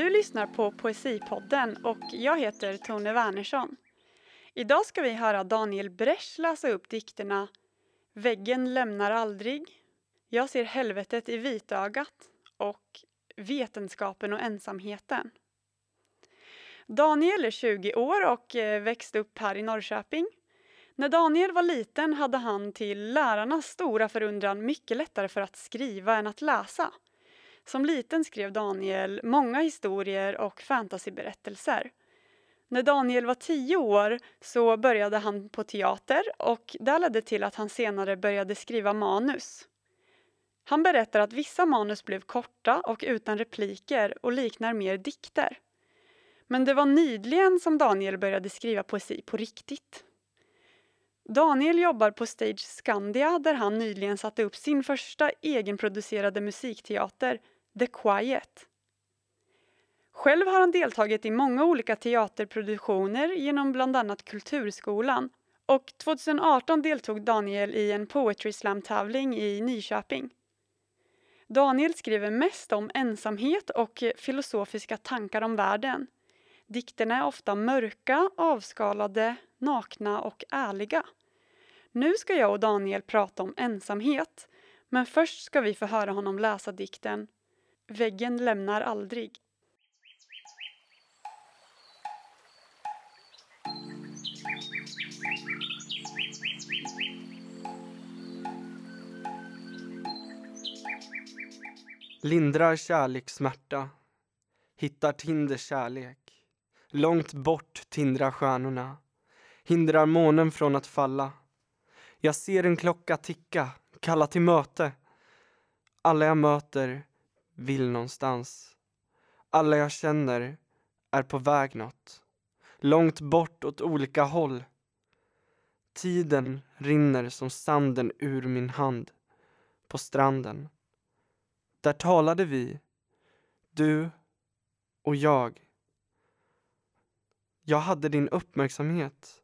Du lyssnar på Poesipodden och jag heter Tone Wernersson. Idag ska vi höra Daniel Bresch läsa upp dikterna Väggen lämnar aldrig, Jag ser helvetet i vitögat och Vetenskapen och ensamheten. Daniel är 20 år och eh, växte upp här i Norrköping. När Daniel var liten hade han till lärarnas stora förundran mycket lättare för att skriva än att läsa. Som liten skrev Daniel många historier och fantasyberättelser. När Daniel var tio år så började han på teater och det ledde till att han senare började skriva manus. Han berättar att vissa manus blev korta och utan repliker och liknar mer dikter. Men det var nyligen som Daniel började skriva poesi på riktigt. Daniel jobbar på Stage Scandia där han nyligen satte upp sin första egenproducerade musikteater, The Quiet. Själv har han deltagit i många olika teaterproduktioner genom bland annat Kulturskolan och 2018 deltog Daniel i en Poetry Slam-tävling i Nyköping. Daniel skriver mest om ensamhet och filosofiska tankar om världen. Dikterna är ofta mörka, avskalade, nakna och ärliga. Nu ska jag och Daniel prata om ensamhet, men först ska vi få höra honom läsa dikten Väggen lämnar aldrig. Lindrar kärlek smärta, hittar Tinder kärlek. Långt bort tindrar stjärnorna, hindrar månen från att falla. Jag ser en klocka ticka, kalla till möte. Alla jag möter vill någonstans. Alla jag känner är på väg nåt. Långt bort åt olika håll. Tiden rinner som sanden ur min hand på stranden. Där talade vi, du och jag. Jag hade din uppmärksamhet.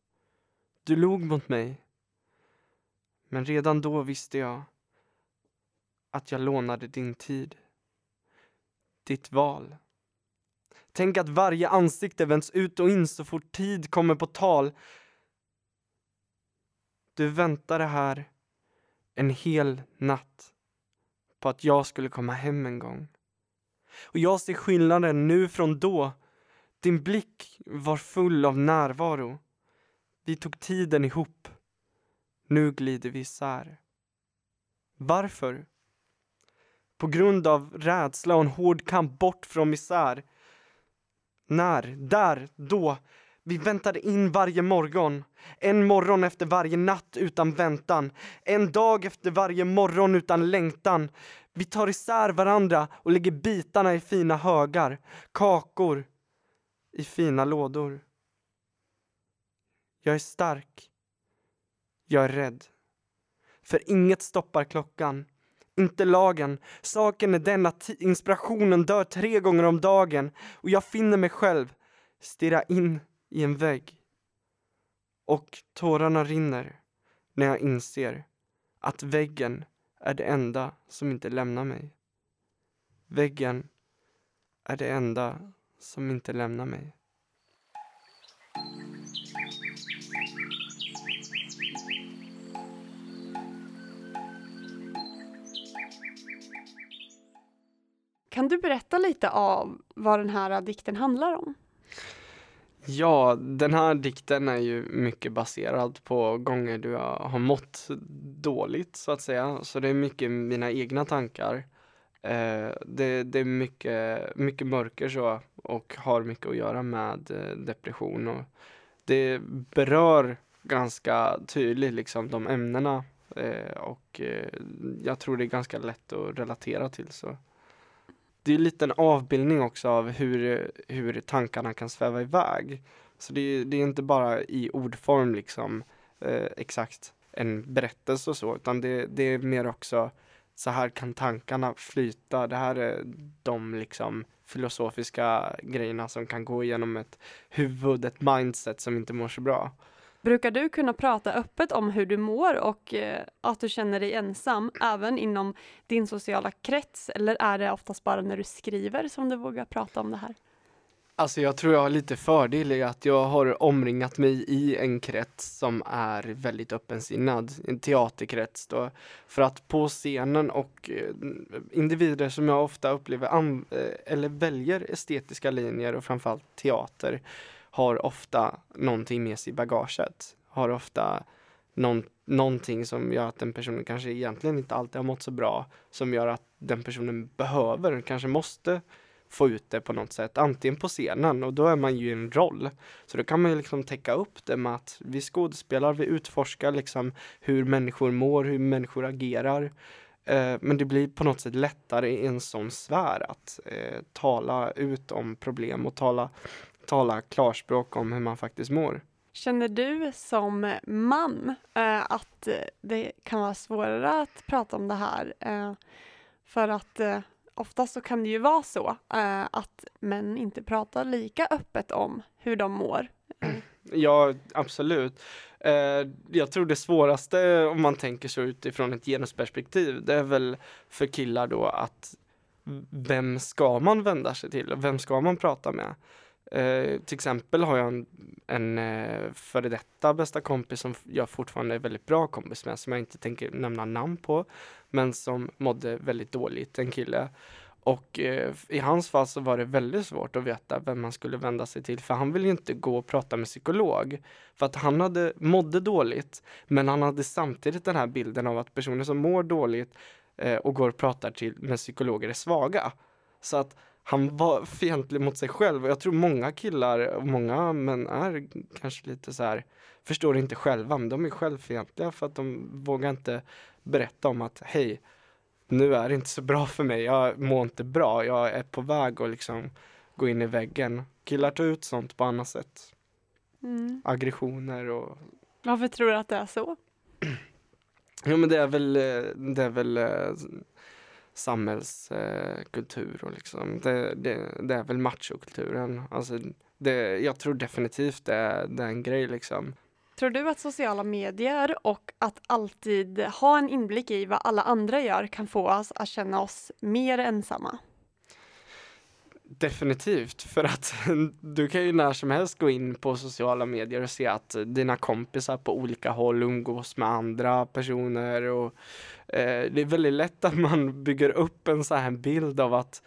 Du log mot mig. Men redan då visste jag att jag lånade din tid. Ditt val. Tänk att varje ansikte vänds ut och in så fort tid kommer på tal. Du väntade här en hel natt på att jag skulle komma hem en gång. Och jag ser skillnaden nu från då. Din blick var full av närvaro. Vi tog tiden ihop. Nu glider vi isär. Varför? På grund av rädsla och en hård kamp bort från misär. När, där, då vi väntade in varje morgon, en morgon efter varje natt utan väntan, en dag efter varje morgon utan längtan. Vi tar isär varandra och lägger bitarna i fina högar, kakor i fina lådor. Jag är stark. Jag är rädd. För inget stoppar klockan. Inte lagen. Saken är den att inspirationen dör tre gånger om dagen och jag finner mig själv stirra in i en vägg. Och tårarna rinner när jag inser att väggen är det enda som inte lämnar mig. Väggen är det enda som inte lämnar mig. Kan du berätta lite av vad den här dikten handlar om? Ja, den här dikten är ju mycket baserad på gånger du har mått dåligt så att säga. Så det är mycket mina egna tankar. Eh, det, det, är mycket, mycket mörker så och har mycket att göra med eh, depression. Och det berör ganska tydligt liksom de ämnena eh, och eh, jag tror det är ganska lätt att relatera till. så det är lite en avbildning också av hur, hur tankarna kan sväva iväg. Så det, det är inte bara i ordform liksom eh, exakt en berättelse och så, utan det, det är mer också så här kan tankarna flyta. Det här är de liksom filosofiska grejerna som kan gå igenom ett huvud, ett mindset som inte mår så bra. Brukar du kunna prata öppet om hur du mår och eh, att du känner dig ensam även inom din sociala krets eller är det oftast bara när du skriver som du vågar prata om det här? Alltså jag tror jag har lite fördel i att jag har omringat mig i en krets som är väldigt öppensinnad, en teaterkrets då. För att på scenen och eh, individer som jag ofta upplever eh, eller väljer estetiska linjer och framförallt teater har ofta någonting med sig i bagaget. Har ofta någon, någonting som gör att den personen kanske egentligen inte alltid har mått så bra. Som gör att den personen behöver, kanske måste få ut det på något sätt, antingen på scenen och då är man ju i en roll. Så då kan man ju liksom täcka upp det med att vi skådespelar, vi utforskar liksom hur människor mår, hur människor agerar. Eh, men det blir på något sätt lättare i en sån sfär att eh, tala ut om problem och tala, tala klarspråk om hur man faktiskt mår. Känner du som man eh, att det kan vara svårare att prata om det här? Eh, för att eh, oftast så kan det ju vara så eh, att män inte pratar lika öppet om hur de mår. Ja, absolut. Eh, jag tror det svåraste om man tänker så utifrån ett genusperspektiv, det är väl för killar då att vem ska man vända sig till och vem ska man prata med? Eh, till exempel har jag en, en eh, före detta bästa kompis som jag fortfarande är väldigt bra kompis med, som jag inte tänker nämna namn på, men som mådde väldigt dåligt, en kille. Och eh, i hans fall så var det väldigt svårt att veta vem man skulle vända sig till för han ville inte gå och prata med psykolog. För att han hade, mådde dåligt men han hade samtidigt den här bilden av att personer som mår dåligt eh, och går och pratar till, med psykologer är svaga. Så att han var fientlig mot sig själv och jag tror många killar och många män är kanske lite så här förstår inte själva men de är självfientliga för att de vågar inte berätta om att hej nu är det inte så bra för mig, jag mår inte bra, jag är på väg att liksom gå in i väggen. Killar tar ut sånt på annat sätt. Mm. Aggressioner och Varför tror du att det är så? Ja men det är väl, eh, det är väl eh, samhällskultur och liksom det, det, det är väl machokulturen. Alltså det, jag tror definitivt det är, det är en grej liksom. Tror du att sociala medier och att alltid ha en inblick i vad alla andra gör kan få oss att känna oss mer ensamma? Definitivt, för att du kan ju när som helst gå in på sociala medier och se att dina kompisar på olika håll umgås med andra personer och eh, det är väldigt lätt att man bygger upp en sån här bild av att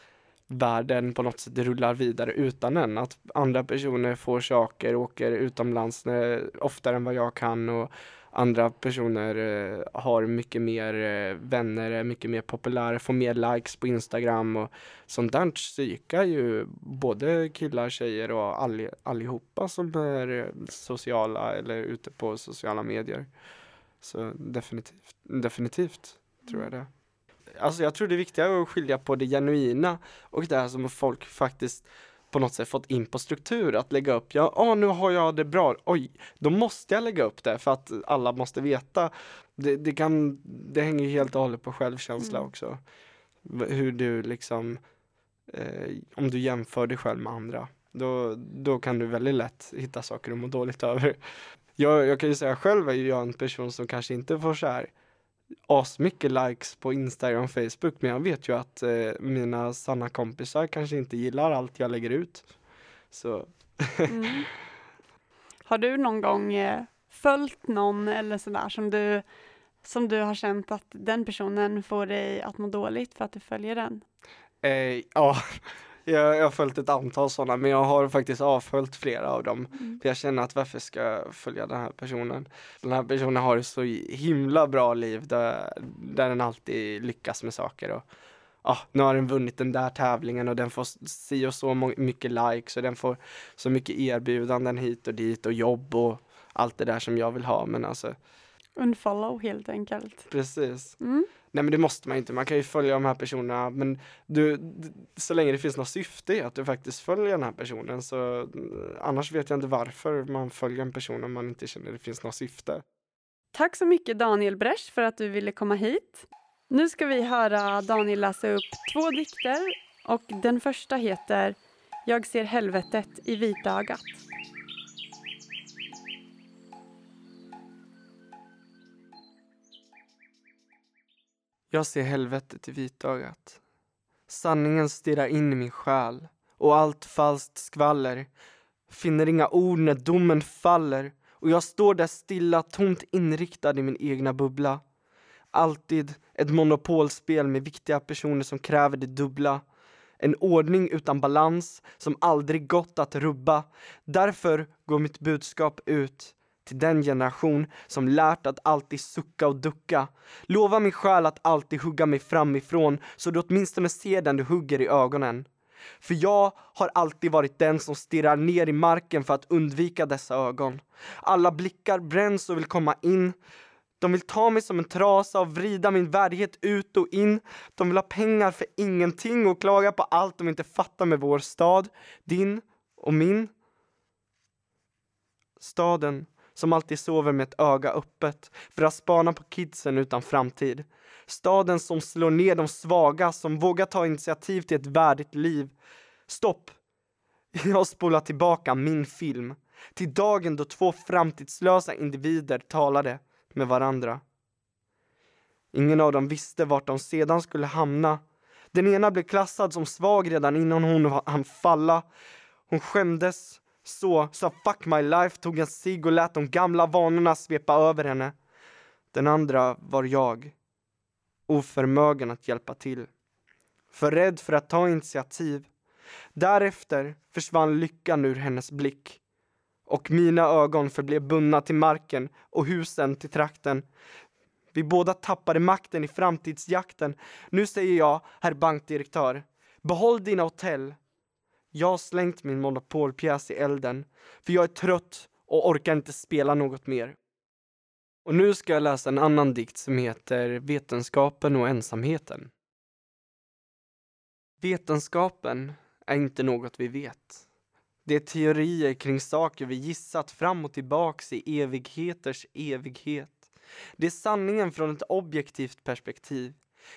världen på något sätt rullar vidare utan en. Att andra personer får saker, åker utomlands när, oftare än vad jag kan och andra personer eh, har mycket mer eh, vänner, är mycket mer populära, får mer likes på Instagram och sånt där psykar ju både killar, tjejer och all, allihopa som är eh, sociala eller ute på sociala medier. Så definitivt, definitivt tror jag det. Alltså jag tror det är viktigare att skilja på det genuina och det här som folk faktiskt på något sätt fått in på struktur att lägga upp, ja ah, nu har jag det bra, oj, då måste jag lägga upp det för att alla måste veta. Det, det kan, det hänger helt och hållet på självkänsla Mm. också. Hur du liksom, eh, om du jämför dig själv med andra, då, då kan du väldigt lätt hitta saker att må dåligt över. Jag, jag kan ju säga själv är ju jag en person som kanske inte får så här asmycket likes på Instagram och Facebook men jag vet ju att eh, mina sanna kompisar kanske inte gillar allt jag lägger ut. Så Mm. Har du någon gång eh, följt någon eller sådär som du, som du har känt att den personen får dig att må dåligt för att du följer den? eh, ja, jag, jag har följt ett antal sådana men jag har faktiskt avföljt flera av dem. Mm. För jag känner att varför ska jag följa den här personen? Den här personen har ett så himla bra liv där, där den alltid lyckas med saker. Och, ja, nu har den vunnit den där tävlingen och den får si och så mycket likes och den får så mycket erbjudanden hit och dit och jobb och allt det där som jag vill ha. Men alltså, Unfollow helt enkelt. precis. Mm. Nej men det måste man inte, man kan ju följa de här personerna men du, så länge det finns något syfte i att du faktiskt följer den här personen så eh, annars vet jag inte varför man följer en person om man inte känner det finns något syfte. Tack så mycket Daniel Bresch för att du ville komma hit. Nu ska vi höra Daniel läsa upp två dikter och den första heter Jag ser helvetet i vitögat. Jag ser helvetet i vitögat. Sanningen stirrar in i min själ och allt falskt skvaller finner inga ord när domen faller och jag står där stilla, tomt inriktad i min egna bubbla. Alltid ett monopolspel med viktiga personer som kräver det dubbla. En ordning utan balans som aldrig gått att rubba. Därför går mitt budskap ut till den generation som lärt att alltid sucka och ducka. Lova min själ att alltid hugga mig framifrån så du åtminstone ser den du hugger i ögonen. För jag har alltid varit den som stirrar ner i marken för att undvika dessa ögon. Alla blickar bränns och vill komma in. De vill ta mig som en trasa och vrida min värdighet ut och in. De vill ha pengar för ingenting och klaga på allt de inte fattar med vår stad, din och min. Staden som alltid sover med ett öga öppet för att spana på kidsen utan framtid. Staden som slår ner de svaga, som vågar ta initiativ till ett värdigt liv. Stopp! Jag spolar tillbaka min film till dagen då två framtidslösa individer talade med varandra. Ingen av dem visste vart de sedan skulle hamna. Den ena blev klassad som svag redan innan hon hann falla. Hon skämdes så, sa fuck my life, tog en cigg och lät de gamla vanorna svepa över henne. Den andra var jag, oförmögen att hjälpa till. För rädd för att ta initiativ. Därefter försvann lyckan ur hennes blick och mina ögon förblev bundna till marken och husen till trakten. Vi båda tappade makten i framtidsjakten. Nu säger jag, herr bankdirektör, behåll dina hotell. Jag har slängt min monopolpjäs i elden, för jag är trött och orkar inte spela något mer. Och nu ska jag läsa en annan dikt som heter Vetenskapen och ensamheten. Vetenskapen är inte något vi vet. Det är teorier kring saker vi gissat fram och tillbaks i evigheters evighet. Det är sanningen från ett objektivt perspektiv.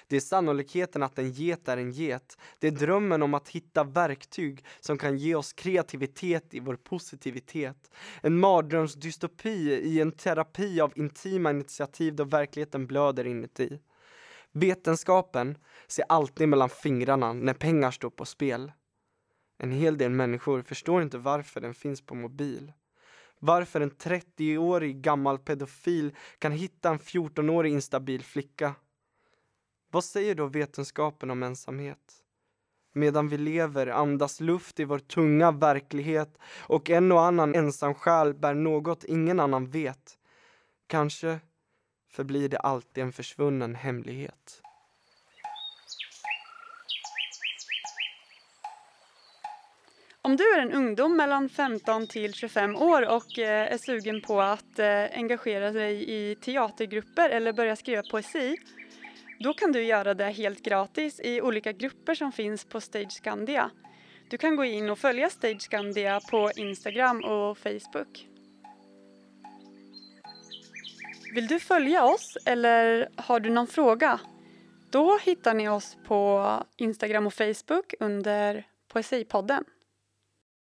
Det är sannolikheten att en get är en get. Det är drömmen om att hitta verktyg som kan ge oss kreativitet i vår positivitet. En mardrömsdystopi i en terapi av intima initiativ då verkligheten blöder inuti. Vetenskapen ser alltid mellan fingrarna när pengar står på spel. En hel del människor förstår inte varför den finns på mobil. Varför en 30-årig gammal pedofil kan hitta en 14-årig instabil flicka. Vad säger då vetenskapen om ensamhet? Medan vi lever andas luft i vår tunga verklighet och en och annan ensam själ bär något ingen annan vet. Kanske förblir det alltid en försvunnen hemlighet. Om du är en ungdom mellan 15 till 25 år och eh, är sugen på att eh, engagera dig i teatergrupper eller börja skriva poesi då kan du göra det helt gratis i olika grupper som finns på Stage Scandia. Du kan gå in och följa Stage Scandia på Instagram och Facebook. Vill du följa oss eller har du någon fråga? Då hittar ni oss på Instagram och Facebook under Poesipodden.